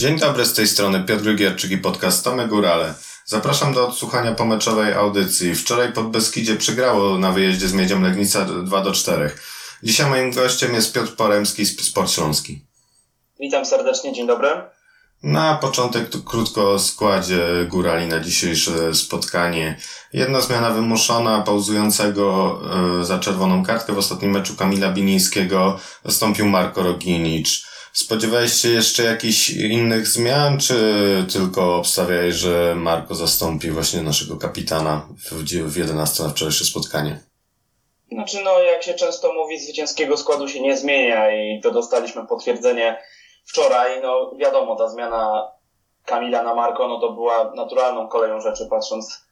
Dzień dobry, z tej strony Piotr Gierczyk i podcast Tomy Górale. Zapraszam do odsłuchania pomeczowej audycji. Wczoraj pod Beskidzie przegrało na wyjeździe z Miedzią Legnica 2 do 4. Dzisiaj moim gościem jest Piotr Poremski z Sport Śląski. Witam serdecznie, dzień dobry. Na początek krótko o składzie Górali na dzisiejsze spotkanie. Jedna zmiana wymuszona, pauzującego e, za czerwoną kartkę w ostatnim meczu Kamila Binińskiego zastąpił Marko Roginicz. Spodziewałeś się jeszcze jakichś innych zmian, czy tylko obstawiałeś, że Marko zastąpi właśnie naszego kapitana w, w 11 na wczorajsze spotkanie? Znaczy, no, jak się często mówi, zwycięskiego składu się nie zmienia i to dostaliśmy potwierdzenie wczoraj. No, wiadomo, ta zmiana Kamila na Marko, no to była naturalną koleją rzeczy, patrząc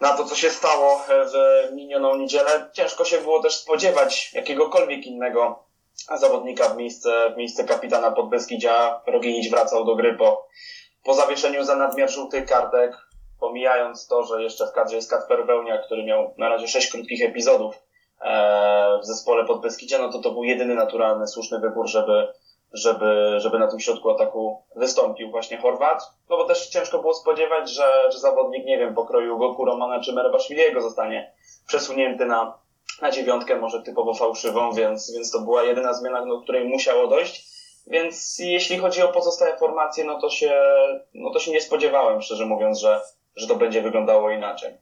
na to, co się stało w minioną niedzielę. Ciężko się było też spodziewać jakiegokolwiek innego zawodnika w miejsce, w miejsce kapitana Podbeskidzia. Roginić wracał do gry po, po zawieszeniu za nadmiar żółtych kartek, pomijając to, że jeszcze w kadrze jest Kacper Wełnia, który miał na razie sześć krótkich epizodów e, w zespole Podbeskidzia, no to to był jedyny naturalny, słuszny wybór, żeby, żeby, żeby na tym środku ataku wystąpił właśnie Chorwat. No bo też ciężko było spodziewać, że, że zawodnik, nie wiem, pokroju Goku Romana czy Merebaszwiliego zostanie przesunięty na, na dziewiątkę, może typowo fałszywą, więc, więc to była jedyna zmiana, do której musiało dojść. Więc jeśli chodzi o pozostałe formacje, no to się, no to się nie spodziewałem, szczerze mówiąc, że, że to będzie wyglądało inaczej.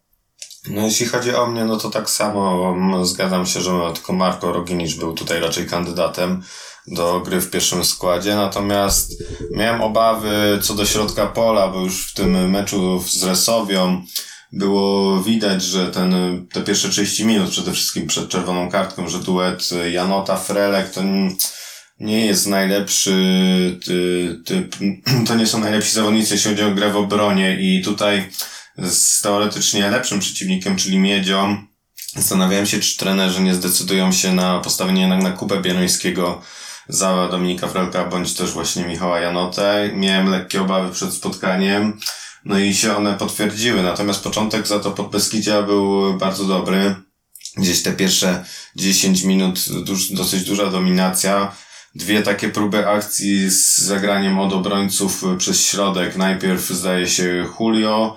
No jeśli chodzi o mnie, no to tak samo zgadzam się, że tylko Marko Roginicz był tutaj raczej kandydatem do gry w pierwszym składzie, natomiast miałem obawy co do środka pola, bo już w tym meczu z Resowią było widać, że ten, te pierwsze 30 minut, przede wszystkim przed czerwoną kartką, że duet Janota Frelek to nie jest najlepszy typ, to nie są najlepsi zawodnicy, jeśli chodzi o grę w obronie i tutaj z teoretycznie lepszym przeciwnikiem, czyli Miedzią, zastanawiałem się, czy trenerzy nie zdecydują się na postawienie jednak na Kubę Bielońskiego za Dominika Frelka, bądź też właśnie Michała Janotę. Miałem lekkie obawy przed spotkaniem. No i się one potwierdziły. Natomiast początek za to pod Beskidzia był bardzo dobry. Gdzieś te pierwsze 10 minut duż, dosyć duża dominacja. Dwie takie próby akcji z zagraniem od obrońców przez środek. Najpierw zdaje się Julio,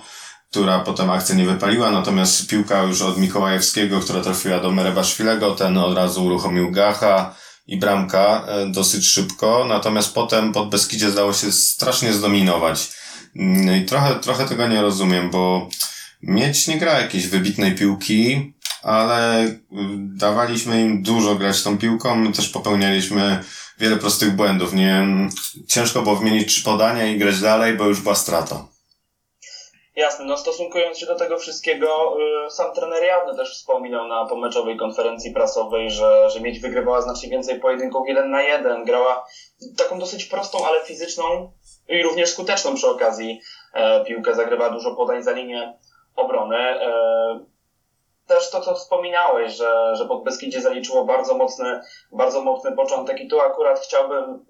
która potem akcja nie wypaliła, natomiast piłka już od Mikołajewskiego, która trafiła do Merebaszwilego, ten od razu uruchomił Gacha i bramka dosyć szybko, natomiast potem pod Beskidzie zdało się strasznie zdominować. No i trochę, trochę tego nie rozumiem, bo mieć nie gra jakiejś wybitnej piłki, ale dawaliśmy im dużo grać tą piłką, my też popełnialiśmy wiele prostych błędów. Nie, ciężko było wymienić trzy podania i grać dalej, bo już była strata. Jasne, no stosunkując się do tego wszystkiego, sam trener Jawny też wspominał na pomeczowej konferencji prasowej, że, że Miedź wygrywała znacznie więcej pojedynków jeden na jeden, grała taką dosyć prostą, ale fizyczną i również skuteczną przy okazji e, piłkę, zagrywa dużo podań za linię obrony. E, też to, co wspominałeś, że, że pod Beskidzie zaliczyło bardzo mocny, bardzo mocny początek i tu akurat chciałbym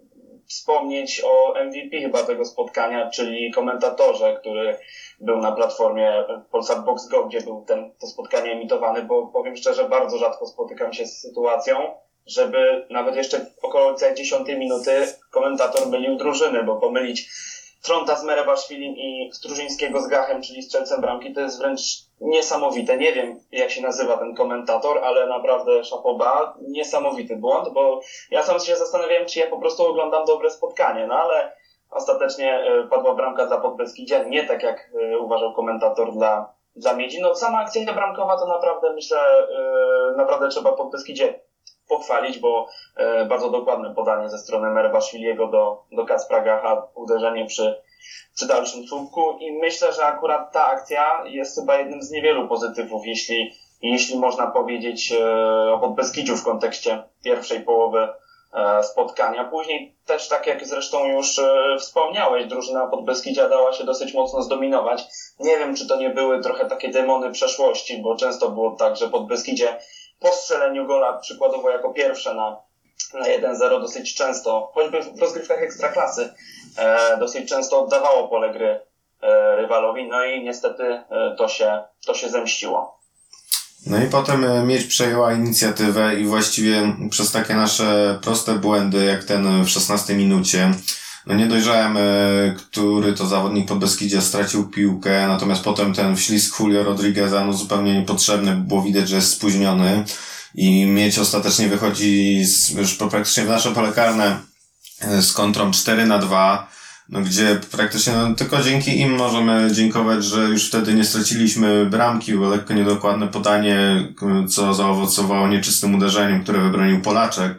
wspomnieć o MVP chyba tego spotkania, czyli komentatorze, który był na platformie Polsat Box Go, gdzie był ten, to spotkanie emitowane, bo powiem szczerze, bardzo rzadko spotykam się z sytuacją, żeby nawet jeszcze około 10 minuty komentator mylił drużyny, bo pomylić Tronta z Merebaszwilim i Strużyńskiego z Gachem, czyli strzelcem bramki, to jest wręcz niesamowite. Nie wiem, jak się nazywa ten komentator, ale naprawdę szapoba, niesamowity błąd, bo ja sam się zastanawiałem, czy ja po prostu oglądam dobre spotkanie, no ale ostatecznie padła bramka dla Podbeskidzia, nie tak jak uważał komentator dla, dla Miedzi. No sama akcja bramkowa to naprawdę, myślę, naprawdę trzeba Podbeskidzie pochwalić, bo e, bardzo dokładne podanie ze strony Merbaszwiliego do, do Kacpra Gacha, uderzenie przy, przy dalszym słupku i myślę, że akurat ta akcja jest chyba jednym z niewielu pozytywów, jeśli, jeśli można powiedzieć e, o Podbeskidziu w kontekście pierwszej połowy e, spotkania. Później też, tak jak zresztą już e, wspomniałeś, drużyna Podbeskidzia dała się dosyć mocno zdominować. Nie wiem, czy to nie były trochę takie demony przeszłości, bo często było tak, że Podbeskidzie po strzeleniu gola, przykładowo jako pierwsze na, na 1-0 dosyć często, choćby w rozgrywkach ekstraklasy, e, dosyć często oddawało pole gry e, rywalowi, no i niestety e, to, się, to się zemściło. No i potem Miedź przejęła inicjatywę i właściwie przez takie nasze proste błędy, jak ten w 16 minucie, no nie dojrzałem, e, który to zawodnik pod Beskidzie stracił piłkę, natomiast potem ten wślizg Julio Rodrigueza, no zupełnie niepotrzebny, było widać, że jest spóźniony i mieć ostatecznie wychodzi z, już praktycznie w nasze pole karne e, z kontrą 4 na 2, no gdzie praktycznie no, tylko dzięki im możemy dziękować, że już wtedy nie straciliśmy bramki, było lekko niedokładne podanie, co zaowocowało nieczystym uderzeniem, które wybronił Polaczek.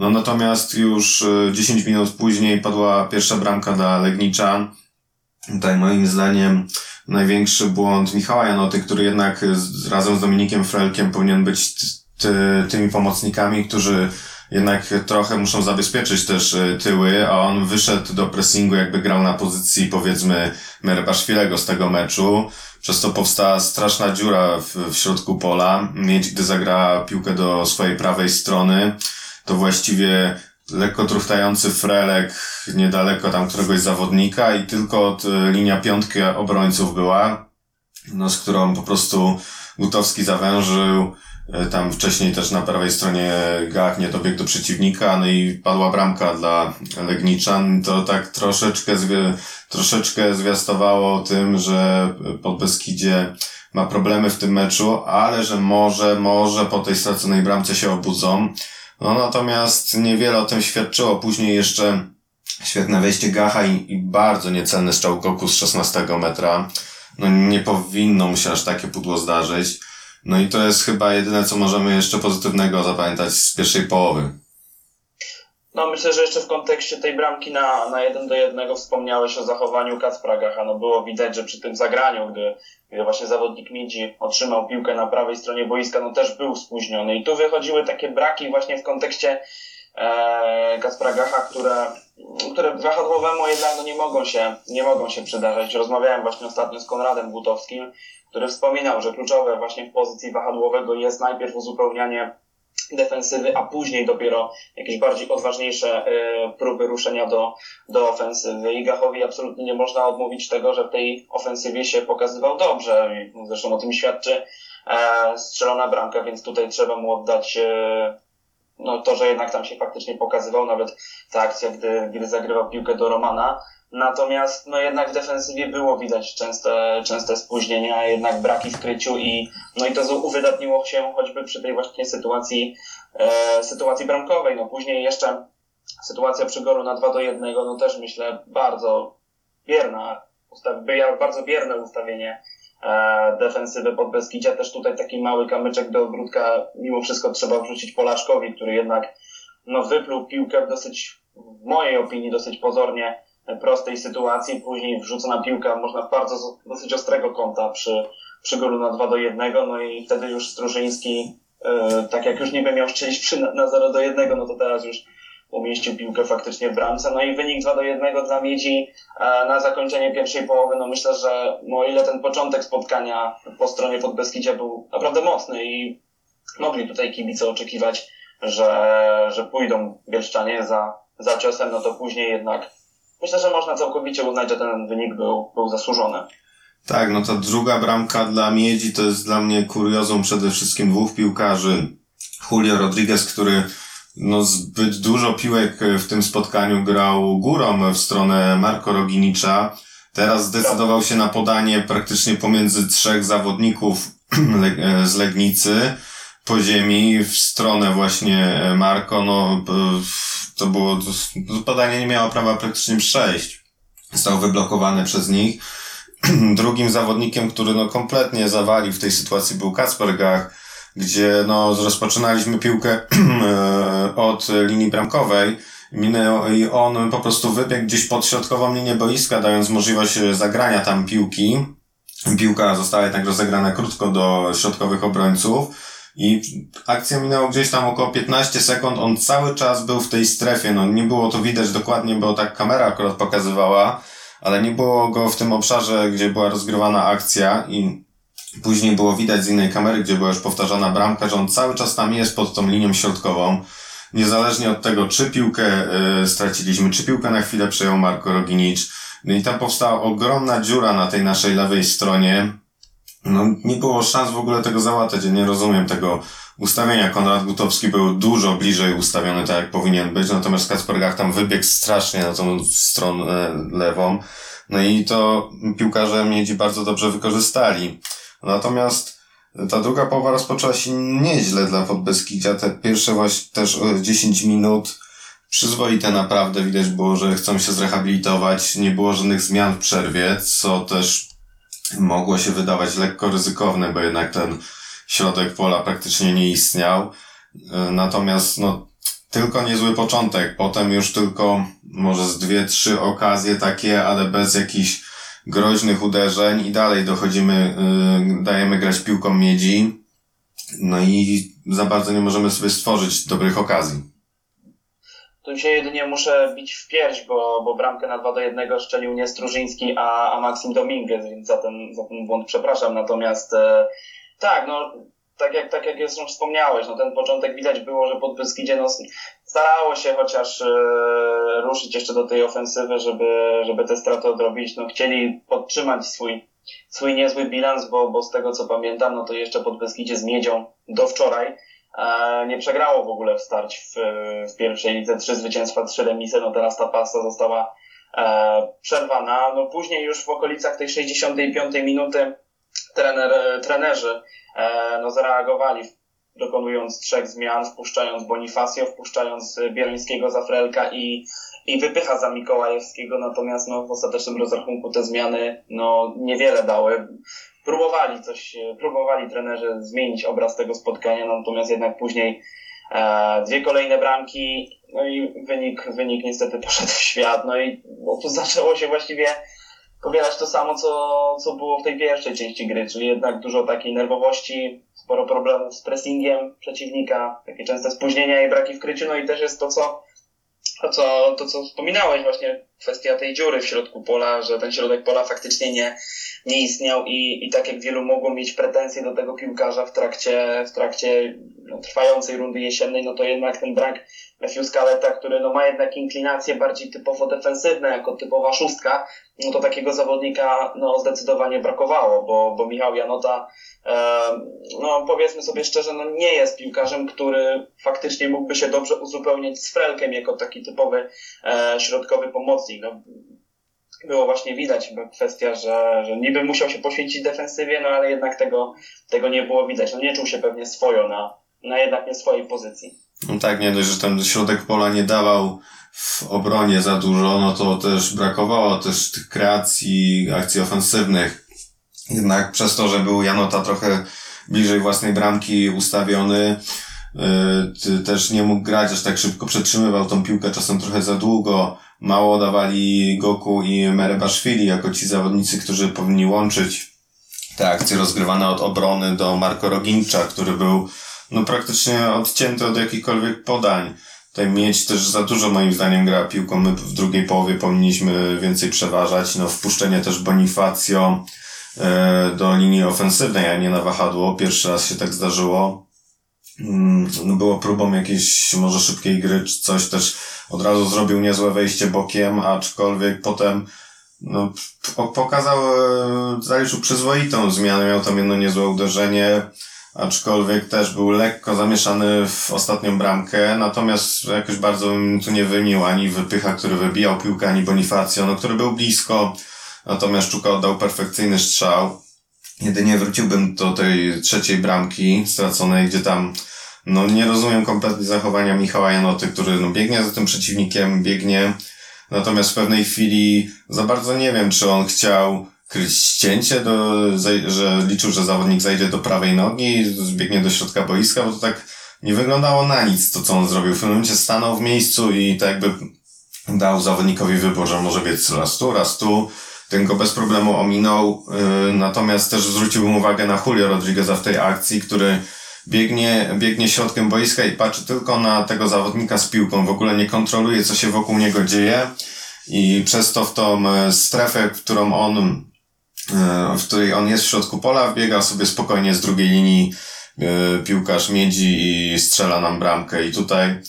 No natomiast już 10 minut później padła pierwsza bramka dla Legniczan. Tutaj moim zdaniem największy błąd Michała Janoty, który jednak z, razem z Dominikiem Frelkiem powinien być ty, tymi pomocnikami, którzy jednak trochę muszą zabezpieczyć też tyły, a on wyszedł do pressingu, jakby grał na pozycji powiedzmy Merebaszwilego z tego meczu. Przez to powstała straszna dziura w, w środku pola. Mieć, gdy zagra piłkę do swojej prawej strony, to właściwie lekko truchtający frelek niedaleko tam któregoś zawodnika i tylko od, linia piątki obrońców była, no z którą po prostu Gutowski zawężył, tam wcześniej też na prawej stronie Gach nie dobiegł do przeciwnika, no i padła bramka dla Legniczan. To tak troszeczkę, zwie, troszeczkę zwiastowało tym, że pod Beskidzie ma problemy w tym meczu, ale że może, może po tej straconej bramce się obudzą. No natomiast niewiele o tym świadczyło. Później jeszcze świetne wejście Gacha i, i bardzo niecenny strzał Goku z 16 metra. No nie powinno mu się aż takie pudło zdarzyć. No i to jest chyba jedyne, co możemy jeszcze pozytywnego zapamiętać z pierwszej połowy. No myślę, że jeszcze w kontekście tej bramki na, na jeden do jednego wspomniałeś o zachowaniu Kacpra Gacha. No było widać, że przy tym zagraniu, gdy, gdy właśnie zawodnik Midzi otrzymał piłkę na prawej stronie boiska, no też był spóźniony. I tu wychodziły takie braki właśnie w kontekście e, Kacpra Gacha, które, które wahadłowemu jednak no nie mogą się, nie mogą się przydarzać. Rozmawiałem właśnie ostatnio z Konradem Butowskim, który wspominał, że kluczowe właśnie w pozycji wahadłowego jest najpierw uzupełnianie defensywy, a później dopiero jakieś bardziej odważniejsze y, próby ruszenia do, do ofensywy. I Gachowi absolutnie nie można odmówić tego, że w tej ofensywie się pokazywał dobrze. Zresztą o tym świadczy e, strzelona bramka, więc tutaj trzeba mu oddać e, no, to, że jednak tam się faktycznie pokazywał, nawet ta akcja, gdy, gdy zagrywał piłkę do Romana. Natomiast no jednak w defensywie było widać częste, częste spóźnienia, jednak braki w kryciu i no i to uwydatniło się choćby przy tej właśnie sytuacji e, sytuacji bramkowej. No później jeszcze sytuacja przy golu na 2 do 1, no też myślę bardzo bierna, bardzo bierne ustawienie e, defensywy pod Beskidzia. Też tutaj taki mały kamyczek do ogródka mimo wszystko trzeba wrzucić Polaczkowi, który jednak no wypluł piłkę dosyć, w mojej opinii dosyć pozornie prostej sytuacji, później wrzucona piłka, można bardzo dosyć ostrego kąta przy, przy golu na 2 do 1, no i wtedy już Strużyński, yy, tak jak już niby miał strzelić przy, na 0 do 1, no to teraz już umieścił piłkę faktycznie w bramce, no i wynik 2 do 1 dla Miedzi e, na zakończenie pierwszej połowy, no myślę, że no ile ten początek spotkania po stronie Podbeskidzia był naprawdę mocny i mogli tutaj kibice oczekiwać, że, że pójdą Bielszczanie za, za ciosem, no to później jednak myślę, że można całkowicie uznać, że ten wynik był, był zasłużony. Tak, no ta druga bramka dla Miedzi to jest dla mnie kuriozum przede wszystkim dwóch piłkarzy. Julio Rodriguez, który no zbyt dużo piłek w tym spotkaniu grał górą w stronę Marco Roginicza. Teraz zdecydował się na podanie praktycznie pomiędzy trzech zawodników z Legnicy po ziemi w stronę właśnie Marco. No, to było, to nie miało prawa praktycznie przejść. Został wyblokowany przez nich. Drugim zawodnikiem, który no kompletnie zawalił w tej sytuacji był Kacper Gach, gdzie no rozpoczynaliśmy piłkę od linii bramkowej i on po prostu wybiegł gdzieś pod środkową linię boiska, dając możliwość zagrania tam piłki. Piłka została jednak rozegrana krótko do środkowych obrońców i akcja minęła gdzieś tam około 15 sekund, on cały czas był w tej strefie, no nie było to widać dokładnie, bo tak kamera akurat pokazywała, ale nie było go w tym obszarze, gdzie była rozgrywana akcja i później było widać z innej kamery, gdzie była już powtarzana bramka, że on cały czas tam jest pod tą linią środkową. Niezależnie od tego, czy piłkę y, straciliśmy, czy piłkę na chwilę przejął Marko Roginicz. No i tam powstała ogromna dziura na tej naszej lewej stronie no, nie było szans w ogóle tego załatać. Ja nie rozumiem tego ustawienia. Konrad Gutowski był dużo bliżej ustawiony tak, jak powinien być, natomiast Kacper tam wybiegł strasznie na tą stronę lewą. No i to piłkarze Miedzi bardzo dobrze wykorzystali. Natomiast ta druga połowa rozpoczęła się nieźle dla Podbeskidzia. Te pierwsze właśnie też 10 minut przyzwoite naprawdę. Widać było, że chcą się zrehabilitować. Nie było żadnych zmian w przerwie, co też mogło się wydawać lekko ryzykowne, bo jednak ten środek pola praktycznie nie istniał. Natomiast no, tylko niezły początek. Potem już tylko może z dwie, trzy okazje takie, ale bez jakichś groźnych uderzeń i dalej dochodzimy, yy, dajemy grać piłką miedzi. No i za bardzo nie możemy sobie stworzyć dobrych okazji. Tu się jedynie muszę bić w pierś, bo, bo bramkę na 2 do 1 szczelił nie Strużyński, a, a Maxim Dominguez, więc za ten, za ten błąd przepraszam. Natomiast e, tak, no tak jak, tak jak zresztą wspomniałeś, no ten początek widać było, że pod Beskidzie no, starało się chociaż e, ruszyć jeszcze do tej ofensywy, żeby, żeby te straty odrobić. No, chcieli podtrzymać swój, swój niezły bilans, bo, bo z tego co pamiętam, no to jeszcze pod Beskidzie z Miedzią do wczoraj nie przegrało w ogóle w starć w, w pierwszej lidze. Trzy zwycięstwa, trzy remisy, no teraz ta pasta została e, przerwana. No później już w okolicach tej 65 minuty trener, trenerzy e, no, zareagowali, dokonując trzech zmian, wpuszczając Bonifacio, wpuszczając Bierońskiego za Frelka i, i wypycha za Mikołajewskiego, natomiast no, w ostatecznym rozrachunku te zmiany no, niewiele dały. Próbowali coś, próbowali trenerzy zmienić obraz tego spotkania, natomiast jednak później e, dwie kolejne bramki, no i wynik, wynik niestety poszedł w świat, no i tu zaczęło się właściwie powielać to samo, co, co było w tej pierwszej części gry, czyli jednak dużo takiej nerwowości, sporo problemów z pressingiem przeciwnika, takie częste spóźnienia i braki w kryciu, no i też jest to, co, to, co, to, co wspominałeś, właśnie kwestia tej dziury w środku pola, że ten środek pola faktycznie nie, nie istniał i, i tak jak wielu mogło mieć pretensje do tego piłkarza w trakcie, w trakcie no, trwającej rundy jesiennej, no to jednak ten brak Matthew Scaletta, który no, ma jednak inklinacje bardziej typowo defensywne, jako typowa szóstka, no to takiego zawodnika no, zdecydowanie brakowało, bo, bo Michał Janota, e, no powiedzmy sobie szczerze, no, nie jest piłkarzem, który faktycznie mógłby się dobrze uzupełnić z Frelkiem jako taki typowy e, środkowy pomocnik. No, było właśnie widać kwestia, że, że niby musiał się poświęcić defensywie, no ale jednak tego, tego nie było widać. No nie czuł się pewnie swojo na, na jednak nie swojej pozycji. No tak, nie dość, że ten środek pola nie dawał w obronie za dużo, no to też brakowało też tych kreacji, akcji ofensywnych. Jednak przez to, że był Janota trochę bliżej własnej bramki ustawiony, yy, też nie mógł grać, aż tak szybko przetrzymywał tą piłkę czasem trochę za długo. Mało dawali Goku i Merebaszwili jako ci zawodnicy, którzy powinni łączyć te akcje rozgrywane od obrony do Marko Rogincza, który był no praktycznie odcięty od jakichkolwiek podań. Tutaj mieć też za dużo moim zdaniem gra piłką. My w drugiej połowie powinniśmy więcej przeważać. No wpuszczenie też Bonifacio e, do linii ofensywnej, a nie na wahadło. Pierwszy raz się tak zdarzyło. Mm, no było próbą jakiejś może szybkiej gry czy coś też od razu zrobił niezłe wejście bokiem, aczkolwiek potem no, pokazał, e, zaliczył przyzwoitą zmianę, miał tam jedno niezłe uderzenie, aczkolwiek też był lekko zamieszany w ostatnią bramkę, natomiast jakoś bardzo bym tu nie wymił ani Wypycha, który wybijał piłkę, ani Bonifacio, no, który był blisko, natomiast Czuka oddał perfekcyjny strzał. Jedynie wróciłbym do tej trzeciej bramki straconej, gdzie tam no nie rozumiem kompletnie zachowania Michała Janoty, który no, biegnie za tym przeciwnikiem, biegnie, natomiast w pewnej chwili za bardzo nie wiem, czy on chciał ścięcie, do, że liczył, że zawodnik zajdzie do prawej nogi, zbiegnie do środka boiska, bo to tak nie wyglądało na nic to, co on zrobił. W pewnym momencie stanął w miejscu i tak jakby dał zawodnikowi wybór, że może biec raz tu, raz tu. Ten go bez problemu ominął, yy, natomiast też zwróciłbym uwagę na Julio Rodrigueza w tej akcji, który biegnie, biegnie środkiem boiska i patrzy tylko na tego zawodnika z piłką, w ogóle nie kontroluje, co się wokół niego dzieje i przez to w tą e, strefę, którą on w której on jest w środku pola, wbiega sobie spokojnie z drugiej linii e, piłkarz miedzi i strzela nam bramkę. I tutaj,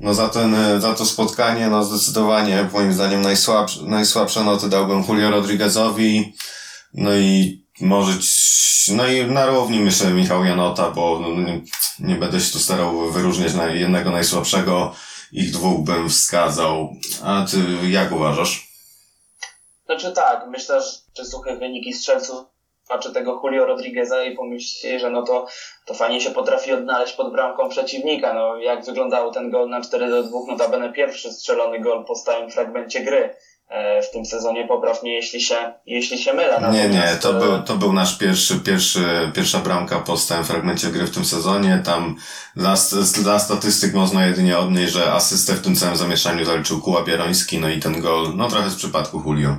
no za ten, e, za to spotkanie, no zdecydowanie, moim zdaniem najsłabsze, najsłabsze noty dałbym Julio Rodriguezowi, no i może No i na równi myślę Michał Janota, bo no, nie, nie będę się tu starał wyróżniać na jednego najsłabszego. Ich dwóch bym wskazał. A ty jak uważasz? Znaczy tak, myślę, że suche wyniki strzelców patrzę tego Julio Rodrigueza i pomyślcie, że no to, to fajnie się potrafi odnaleźć pod bramką przeciwnika. No, jak wyglądał ten gol na 4 do 2, notabene pierwszy strzelony gol po stałym fragmencie gry e, w tym sezonie, poprawnie jeśli się, jeśli się mylę. Nie, nie, to e, był, to był nasz pierwszy, pierwszy, pierwsza bramka po stałym fragmencie gry w tym sezonie. Tam dla, dla statystyk można jedynie odnieść, że asystę w tym całym zamieszaniu zaliczył Kuła Bieroński, no i ten gol, no trochę z przypadku Julio.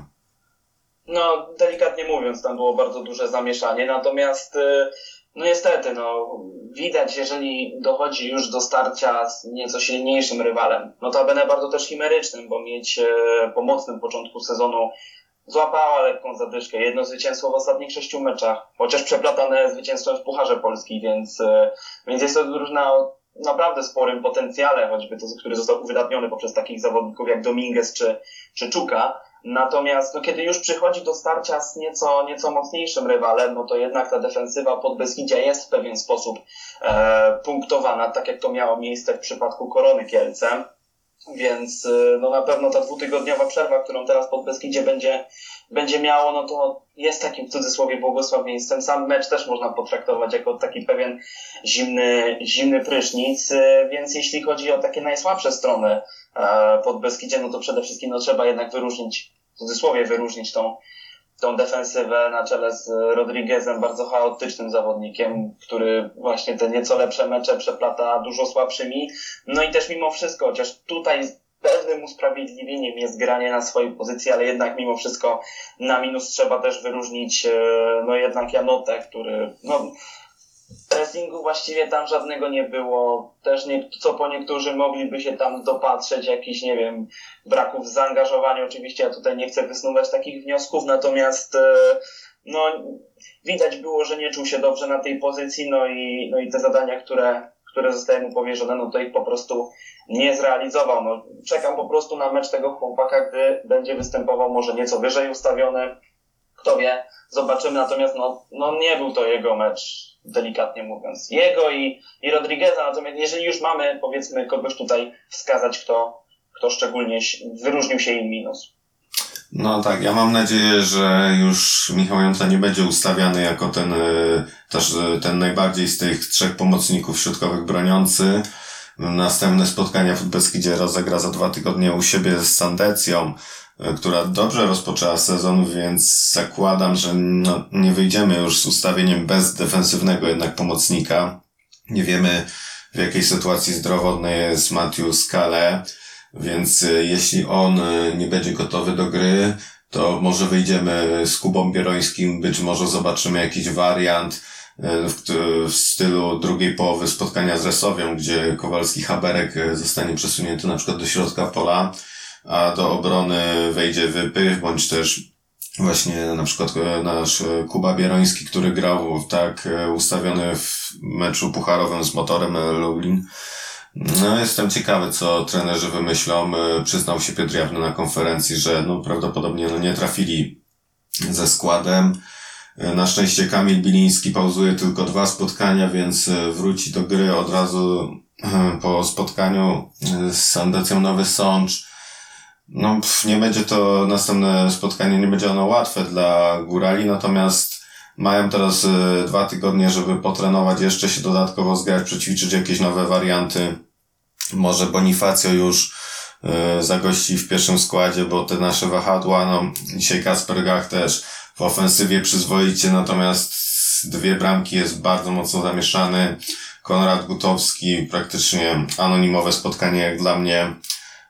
No, delikatnie mówiąc, tam było bardzo duże zamieszanie, natomiast y, no niestety, no widać, jeżeli dochodzi już do starcia z nieco silniejszym rywalem, no to będę bardzo też chimerycznym, bo mieć e, po mocnym początku sezonu złapała lekką zadyszkę, jedno zwycięstwo w ostatnich sześciu meczach, chociaż przeplatane zwycięstwem w Pucharze Polski, więc, e, więc jest to drużyna o naprawdę sporym potencjale, choćby to, który został uwydatniony poprzez takich zawodników jak Dominguez czy, czy Czuka, Natomiast no, kiedy już przychodzi do starcia z nieco, nieco mocniejszym rywalem, no to jednak ta defensywa pod Beskidzia jest w pewien sposób e, punktowana, tak jak to miało miejsce w przypadku Korony Kielce. Więc e, no na pewno ta dwutygodniowa przerwa, którą teraz pod Beskidzie będzie, będzie miało, no to jest takim w cudzysłowie błogosławieństwem. Sam mecz też można potraktować jako taki pewien zimny, zimny prysznic, e, więc jeśli chodzi o takie najsłabsze strony pod Beskidzie, no to przede wszystkim no, trzeba jednak wyróżnić, w cudzysłowie wyróżnić tą, tą defensywę na czele z Rodriguezem, bardzo chaotycznym zawodnikiem, który właśnie te nieco lepsze mecze przeplata dużo słabszymi. No i też mimo wszystko, chociaż tutaj pewnym usprawiedliwieniem jest granie na swojej pozycji, ale jednak mimo wszystko na minus trzeba też wyróżnić e, no jednak Janotę, który no, pressingu właściwie tam żadnego nie było. Też nie, co po niektórzy mogliby się tam dopatrzeć, jakichś, nie wiem, braków w zaangażowaniu. Oczywiście ja tutaj nie chcę wysnuwać takich wniosków, natomiast e, no, widać było, że nie czuł się dobrze na tej pozycji, no i, no i te zadania, które, które zostały mu powierzone, no to ich po prostu nie zrealizował. No, czekam po prostu na mecz tego chłopaka, gdy będzie występował może nieco wyżej ustawiony. Kto wie, zobaczymy. Natomiast no, no nie był to jego mecz, delikatnie mówiąc. Jego i, i Rodrigueza. Natomiast jeżeli już mamy, powiedzmy, kogoś tutaj wskazać, kto, kto szczególnie wyróżnił się im minus. No tak, ja mam nadzieję, że już Michał Jąta nie będzie ustawiany jako ten, też ten najbardziej z tych trzech pomocników środkowych broniący. Następne spotkania w Beskidzie rozegra za dwa tygodnie u siebie z Sandecją, która dobrze rozpoczęła sezon, więc zakładam, że no, nie wyjdziemy już z ustawieniem bez defensywnego jednak pomocnika. Nie wiemy w jakiej sytuacji zdrowotnej jest Matthew Skale, więc jeśli on nie będzie gotowy do gry, to może wyjdziemy z Kubą Bierońskim, być może zobaczymy jakiś wariant, w, w stylu drugiej połowy spotkania z Resowią, gdzie Kowalski Haberek zostanie przesunięty na przykład do środka pola, a do obrony wejdzie Wypych, bądź też właśnie na przykład nasz Kuba Bieroński, który grał tak ustawiony w meczu pucharowym z motorem Lublin. No, jestem ciekawy, co trenerzy wymyślą. Przyznał się Piotr Jawny na konferencji, że no, prawdopodobnie no, nie trafili ze składem. Na szczęście Kamil Biliński pauzuje tylko dwa spotkania, więc wróci do gry od razu po spotkaniu z Sandecją Nowy Sącz. No, pff, nie będzie to następne spotkanie, nie będzie ono łatwe dla Górali, natomiast mają teraz y, dwa tygodnie, żeby potrenować, jeszcze się dodatkowo zgrać, przećwiczyć jakieś nowe warianty. Może Bonifacio już y, zagości w pierwszym składzie, bo te nasze wahadła, no, dzisiaj Kasper Gach też w ofensywie przyzwoicie, natomiast dwie bramki jest bardzo mocno zamieszany. Konrad Gutowski, praktycznie anonimowe spotkanie jak dla mnie.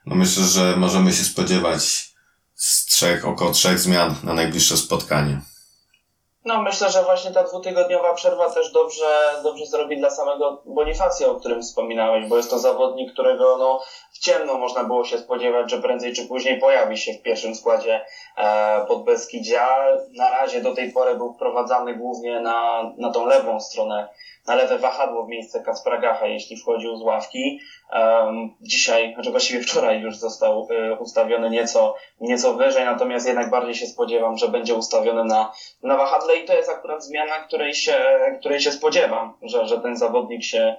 No myślę, że możemy się spodziewać z trzech, około trzech zmian na najbliższe spotkanie. No myślę, że właśnie ta dwutygodniowa przerwa też dobrze, dobrze zrobi dla samego Bonifacja, o którym wspominałeś, bo jest to zawodnik, którego no, w ciemno można było się spodziewać, że prędzej czy później pojawi się w pierwszym składzie e, pod Beskidzia. Na razie do tej pory był wprowadzany głównie na, na tą lewą stronę na lewe wahadło w miejsce Kacpra Gacha, jeśli wchodził z ławki. Um, dzisiaj, znaczy właściwie wczoraj już został y, ustawiony nieco, nieco wyżej, natomiast jednak bardziej się spodziewam, że będzie ustawiony na, na wahadle i to jest akurat zmiana, której się, której się spodziewam, że, że ten zawodnik się,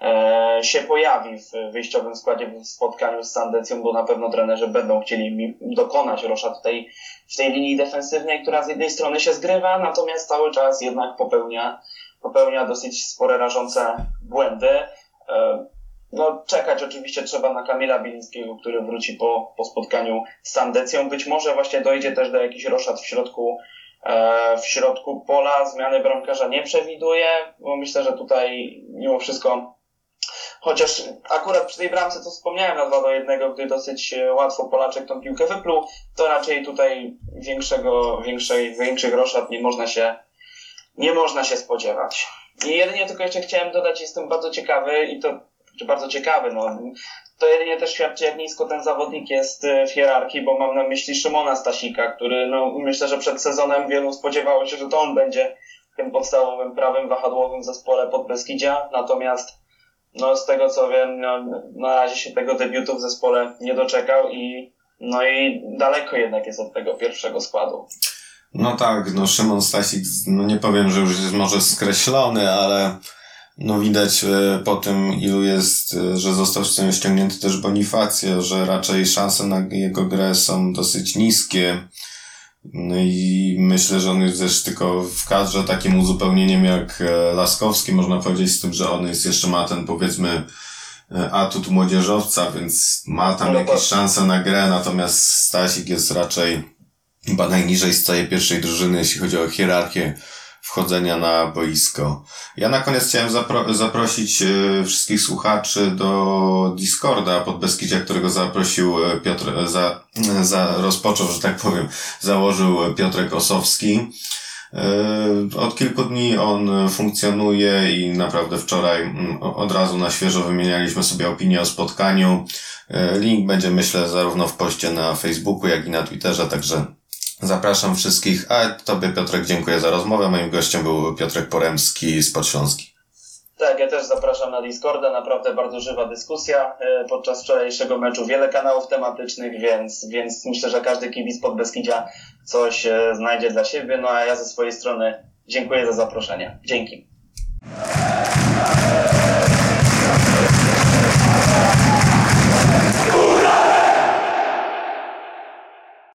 e, się pojawi w wyjściowym składzie w spotkaniu z Sandecją, bo na pewno trenerzy będą chcieli dokonać roszad w tej, w tej linii defensywnej, która z jednej strony się zgrywa, natomiast cały czas jednak popełnia, popełnia dosyć spore rażące błędy. E, no, czekać oczywiście trzeba na Kamila Bilińskiego, który wróci po, po spotkaniu z Sandecją. Być może właśnie dojdzie też do jakichś roszad w środku, e, w środku pola. Zmiany bramkarza nie przewiduje, bo myślę, że tutaj mimo wszystko, chociaż akurat przy tej bramce, co wspomniałem na 2 do 1, gdy dosyć łatwo Polaczek tą piłkę wypluł, to raczej tutaj większego, większej, większych roszad nie można się, nie można się spodziewać. I jedynie tylko jeszcze chciałem dodać, jestem bardzo ciekawy i to czy bardzo ciekawy. No. To jedynie też świadczy, jak nisko ten zawodnik jest w hierarchii, bo mam na myśli Szymona Stasika, który no, myślę, że przed sezonem wielu spodziewało się, że to on będzie tym podstawowym prawym wahadłowym zespole pod Beskidzia, natomiast no, z tego co wiem, no, na razie się tego debiutu w zespole nie doczekał i no i daleko jednak jest od tego pierwszego składu. No tak, no Szymon Stasik, no nie powiem, że już jest może skreślony, ale no widać e, po tym, ilu jest, e, że został ściągnięty też Bonifacja, że raczej szanse na jego grę są dosyć niskie. No i myślę, że on jest też tylko w kadrze takim uzupełnieniem jak e, Laskowski, można powiedzieć, z tym, że on jest jeszcze ma ten powiedzmy atut młodzieżowca, więc ma tam no jakieś szanse na grę, natomiast Stasik jest raczej chyba najniżej z całej pierwszej drużyny, jeśli chodzi o hierarchię wchodzenia na boisko. Ja na koniec chciałem zapro zaprosić y, wszystkich słuchaczy do Discorda pod Beskidzia, którego zaprosił e, Piotr, e, za, za rozpoczął, że tak powiem, założył Piotrek Osowski. Od kilku dni on funkcjonuje i naprawdę wczoraj mm, od razu na świeżo wymienialiśmy sobie opinię o spotkaniu. Link będzie myślę zarówno w poście na Facebooku, jak i na Twitterze, także Zapraszam wszystkich, a Tobie Piotrek dziękuję za rozmowę. Moim gościem był Piotrek Poremski z Podśląski. Tak, ja też zapraszam na Discorda, naprawdę bardzo żywa dyskusja. E, podczas wczorajszego meczu wiele kanałów tematycznych, więc, więc myślę, że każdy kibic pod Beskidzia coś e, znajdzie dla siebie. No a ja ze swojej strony dziękuję za zaproszenie. Dzięki.